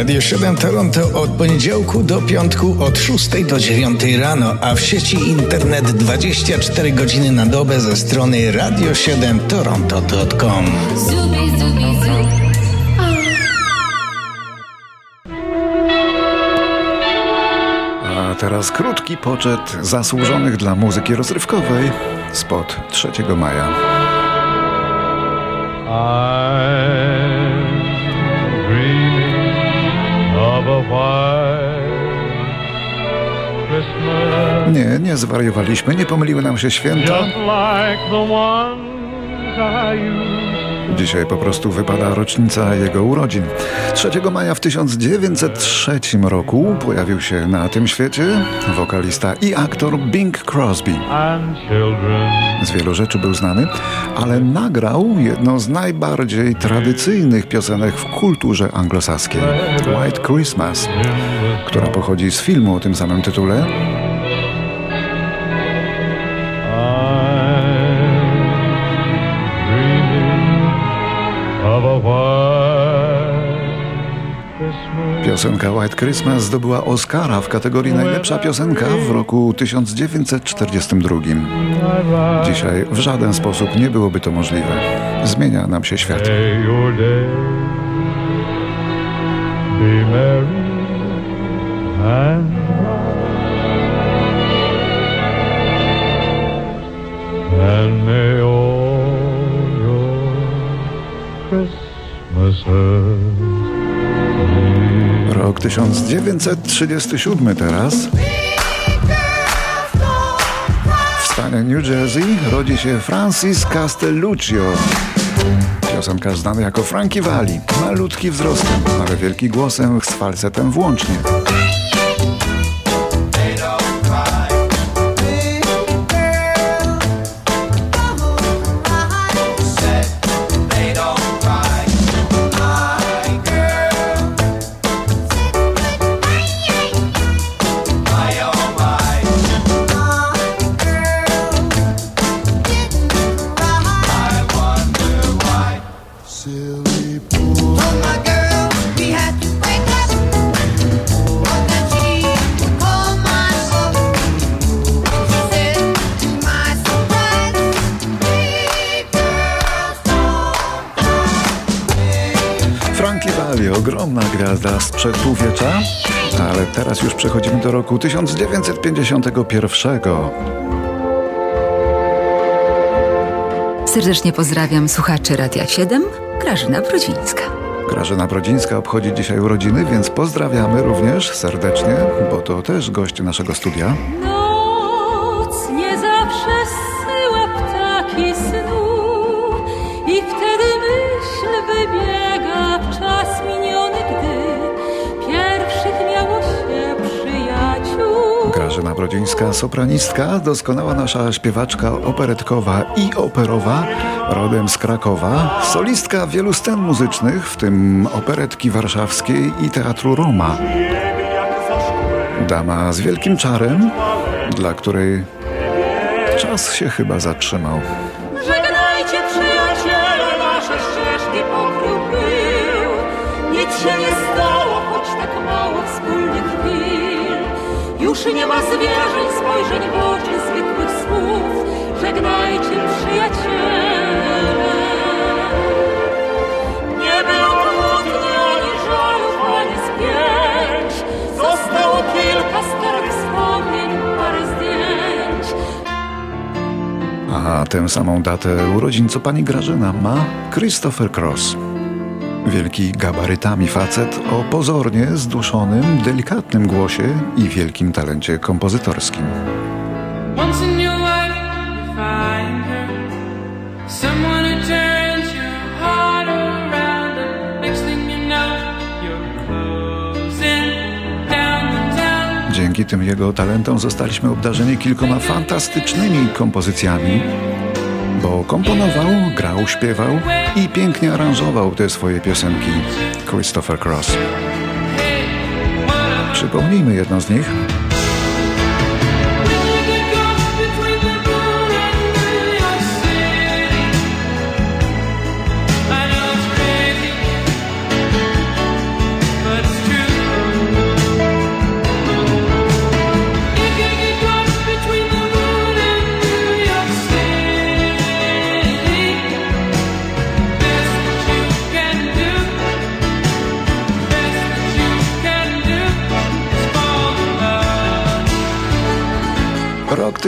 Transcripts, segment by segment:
Radio 7 Toronto od poniedziałku do piątku od 6 do 9 rano, a w sieci internet 24 godziny na dobę ze strony radio7toronto.com. A teraz krótki poczet zasłużonych dla muzyki rozrywkowej spod 3 maja. Nie, nie zwariowaliśmy, nie pomyliły nam się święta. Dzisiaj po prostu wypada rocznica jego urodzin. 3 maja w 1903 roku pojawił się na tym świecie wokalista i aktor Bing Crosby. Z wielu rzeczy był znany, ale nagrał jedną z najbardziej tradycyjnych piosenek w kulturze anglosaskiej White Christmas, która pochodzi z filmu o tym samym tytule. Piosenka White Christmas zdobyła Oscara w kategorii najlepsza piosenka w roku 1942. Dzisiaj w żaden sposób nie byłoby to możliwe. Zmienia nam się świat. Rok 1937 teraz. W stanie New Jersey rodzi się Francis Castelluccio. Piosenkarz znany jako Frankie Valli. Malutki wzrostem, ale wielki głosem z falsetem włącznie. Ogromna gwiazda sprzed półwiecza, ale teraz już przechodzimy do roku 1951. Serdecznie pozdrawiam słuchaczy Radia 7, Grażyna Brodzińska. Grażyna Brodzińska obchodzi dzisiaj urodziny, więc pozdrawiamy również serdecznie, bo to też gość naszego studia. Grażyna Brodzińska, sopranistka, doskonała nasza śpiewaczka operetkowa i operowa, rodem z Krakowa, solistka wielu scen muzycznych, w tym operetki warszawskiej i teatru Roma. Dama z wielkim czarem, dla której czas się chyba zatrzymał. Już nie ma zwierzeń, spojrzeń w oczy, zwykłych słów. Żegnajcie przyjaciele. Nie było kłótni, ani żalów, ani spięć. Zostało kilka starych wspomnień, parę zdjęć. A tę samą datę urodzin co pani Grażyna ma Christopher Cross. Wielki gabarytami facet o pozornie zduszonym, delikatnym głosie i wielkim talencie kompozytorskim. Dzięki tym jego talentom zostaliśmy obdarzeni kilkoma fantastycznymi kompozycjami, bo komponował, grał, śpiewał i pięknie aranżował te swoje piosenki Christopher Cross. Przypomnijmy jedną z nich.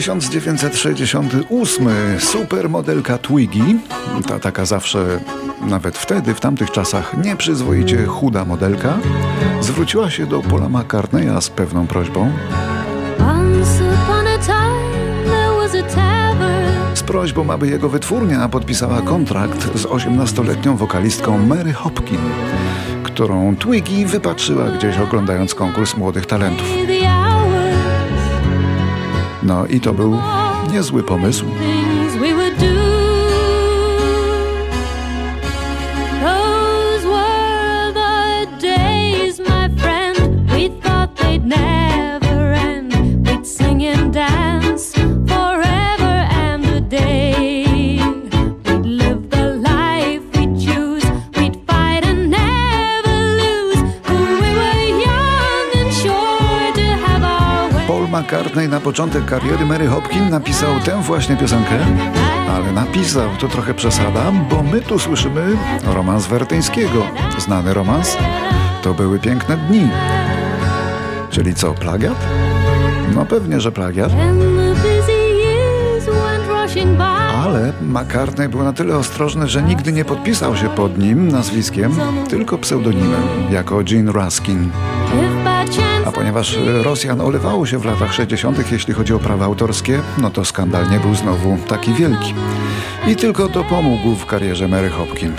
1968 supermodelka Twiggy, ta taka zawsze, nawet wtedy, w tamtych czasach nieprzyzwoicie chuda modelka, zwróciła się do Paula McCartneya z pewną prośbą. Z prośbą, aby jego wytwórnia podpisała kontrakt z 18-letnią wokalistką Mary Hopkin, którą Twiggy wypatrzyła gdzieś oglądając konkurs młodych talentów. No i to był niezły pomysł. McCartney na początek kariery Mary Hopkin napisał tę właśnie piosenkę, ale napisał to trochę przesada, bo my tu słyszymy romans Wertyńskiego. Znany romans? To były piękne dni. Czyli co, plagiat? No pewnie, że plagiat. Ale McCartney był na tyle ostrożny, że nigdy nie podpisał się pod nim nazwiskiem, tylko pseudonimem, jako Gene Ruskin. A ponieważ Rosjan olewało się w latach 60., jeśli chodzi o prawa autorskie, no to skandal nie był znowu taki wielki. I tylko dopomógł w karierze Mary Hopkin.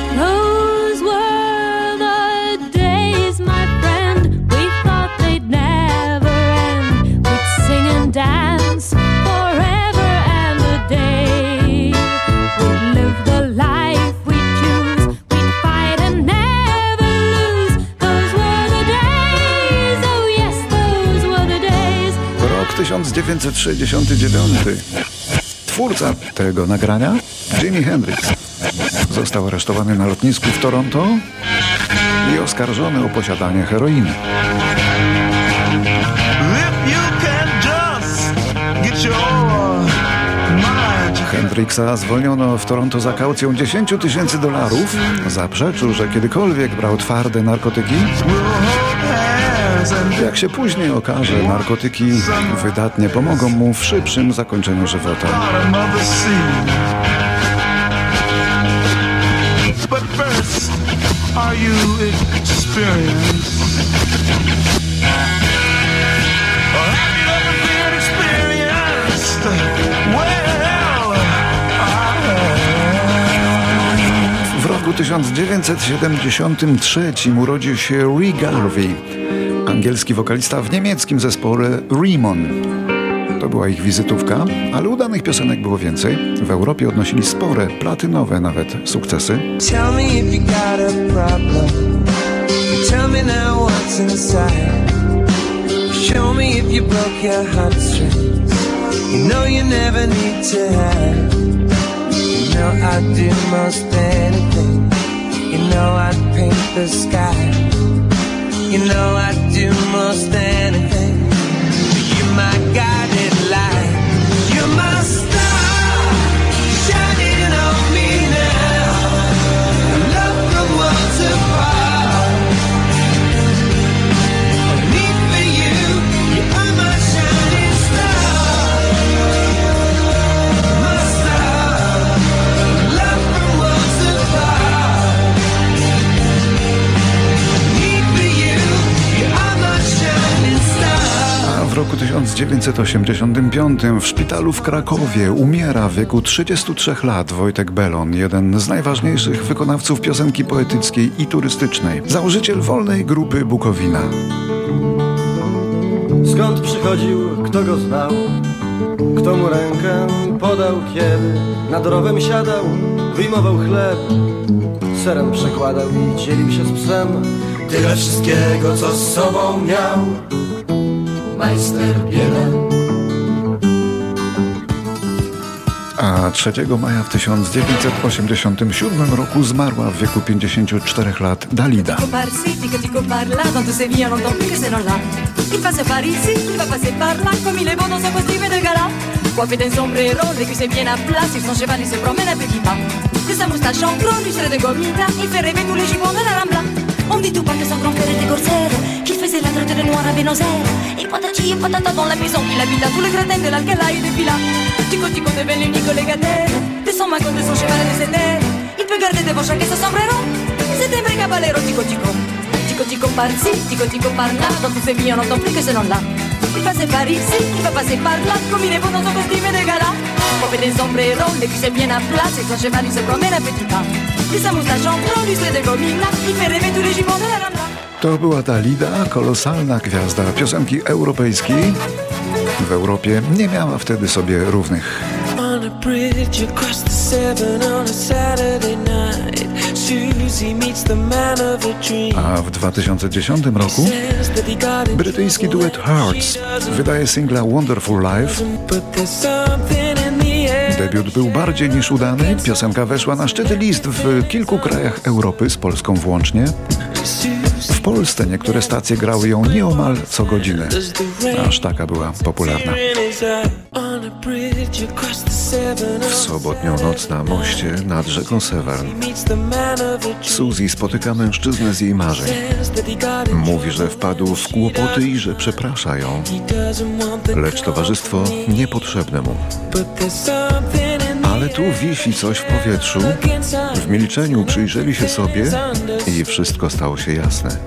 1969. Twórca tego nagrania, Jimi Hendrix, został aresztowany na lotnisku w Toronto i oskarżony o posiadanie heroiny. Hendrixa zwolniono w Toronto za kaucją 10 tysięcy dolarów. Zaprzeczył, że kiedykolwiek brał twarde narkotyki. Jak się później okaże, narkotyki wydatnie pomogą mu w szybszym zakończeniu żywota. Are you W roku 1973 urodził się Lee Garvey, angielski wokalista w niemieckim zespole Remon. To była ich wizytówka, ale udanych piosenek było więcej. W Europie odnosili spore, platynowe nawet sukcesy. Do most anything. You know I'd paint the sky. You know I'd do most anything. You're my guiding 1985 w szpitalu w Krakowie umiera w wieku 33 lat Wojtek Belon, jeden z najważniejszych wykonawców piosenki poetyckiej i turystycznej, założyciel wolnej grupy Bukowina. Skąd przychodził, kto go znał? Kto mu rękę podał, kiedy nad rowem siadał, wyjmował chleb, serem przekładał i dzielił się z psem. Tyle wszystkiego, co z sobą miał majster. A 3 maja w 1987 roku zmarła w wieku 54 lat Dalida. Coiffé d'un sombrero, les cuisses bien à plat, sur son cheval il se promène à petits pas. De sa moustache en gros, lui serait de gomita, il fait rêver tous les jupons de la rambla. On me dit tout pas que son grand père était corsaire, qu'il faisait la traite de noir à Buenos Aires. Et patati et patata dans la maison qu'il habita, tous les gradins de l'Alcala et de Villa. Tico Tico devint l'unique légataire de son magon, de son cheval et de ses terres. Il peut garder devant chaque son sombrero, c'est un vrai caballero, Tico Tico. Tico Tico par-ci, Tico Tico par-là, dans tous ces vies on n'entend plus que ce nom-là. Il passait par ici, il va passer par là, comme il est beau dans son costume de gala. Popé des sombreros, les cuisses bien à plat, et son cheval il se promène à petit pas. Et sa moustache en blanc, lui de gomina, il fait rêver tous les jupons de la Rambla. To była Dalida, kolosalna gwiazda piosenki europejskiej. W Europie nie miała wtedy sobie równych. On a bridge across the Severn on a Saturday night, A w 2010 roku brytyjski duet Hearts wydaje singla Wonderful Life. Debiut był bardziej niż udany. Piosenka weszła na szczyty list w kilku krajach Europy, z Polską włącznie. W Polsce niektóre stacje grały ją nieomal co godzinę. Aż taka była popularna. W sobotnią noc na moście nad rzeką Severn. Suzy spotyka mężczyznę z jej marzeń. Mówi, że wpadł w kłopoty i że przeprasza ją. Lecz towarzystwo niepotrzebne mu. Ale tu wisi coś w powietrzu. W milczeniu przyjrzeli się sobie i wszystko stało się jasne.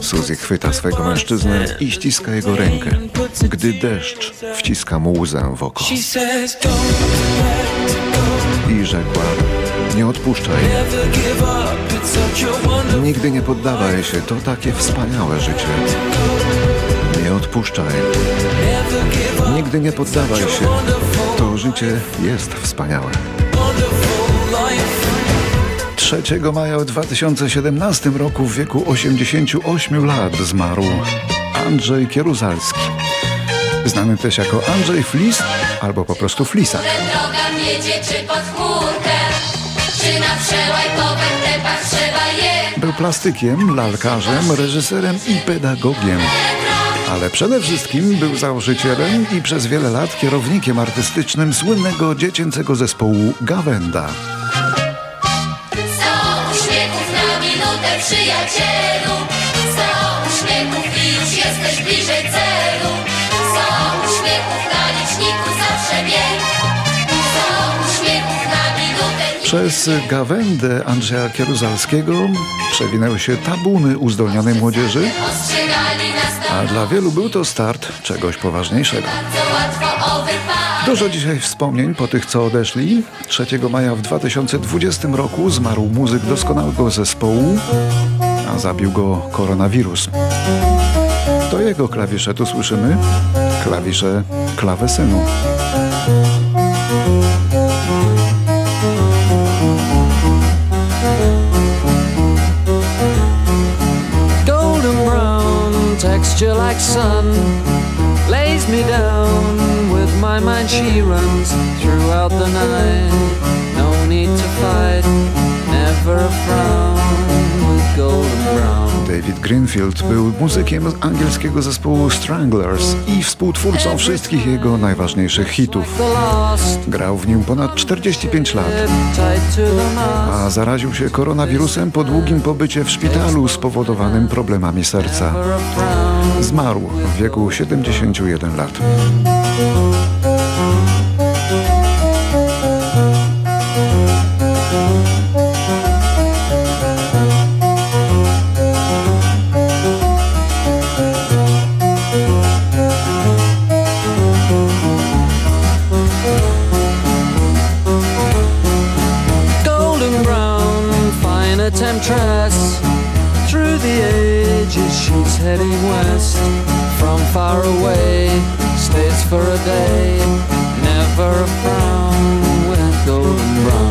Suzy chwyta swego mężczyznę i ściska jego rękę, gdy deszcz wciska mu łzę w oko. I rzekła, nie odpuszczaj, nigdy nie poddawaj się, to takie wspaniałe życie. Nie odpuszczaj, nigdy nie poddawaj się, to życie jest wspaniałe. Wonderful life. 3 maja w 2017 roku w wieku 88 lat zmarł Andrzej Kieruzalski. Znany też jako Andrzej Flis albo po prostu Flisa. droga miedzie czy pod chmurkę Czy na przełaj po wertepach trzeba je Był plastykiem, lalkarzem, reżyserem i pedagogiem. Ale przede wszystkim był założycielem i przez wiele lat kierownikiem artystycznym słynnego dziecięcego zespołu Gawenda. Sto uśmiechów na minutę przyjacielu. Sto uśmiechów i już jesteś bliżej celu. Sto uśmiechów na liczniku zawsze Przez Gawędę Andrzeja Kieruzalskiego przewinęły się tabuny uzdolnionej młodzieży, a dla wielu był to start czegoś poważniejszego. Dużo dzisiaj wspomnień po tych, co odeszli. 3 maja w 2020 roku zmarł muzyk doskonałego zespołu, a zabił go koronawirus. To jego klawisze tu słyszymy, klawisze klawesynu. Like sun lays me down with my mind she runs throughout the night no need to fight never a frown with golden brown David Greenfield był muzykiem angielskiego zespołu Stranglers i współtwórcą wszystkich jego najważniejszych hitów. Grał w nim ponad 45 lat. a zaraził się koronawirusem po długim pobycie w szpitalu spowodowanym problemami serca. Zmarł w wieku 71 lat. away, stays for a day, never a frown with golden brown.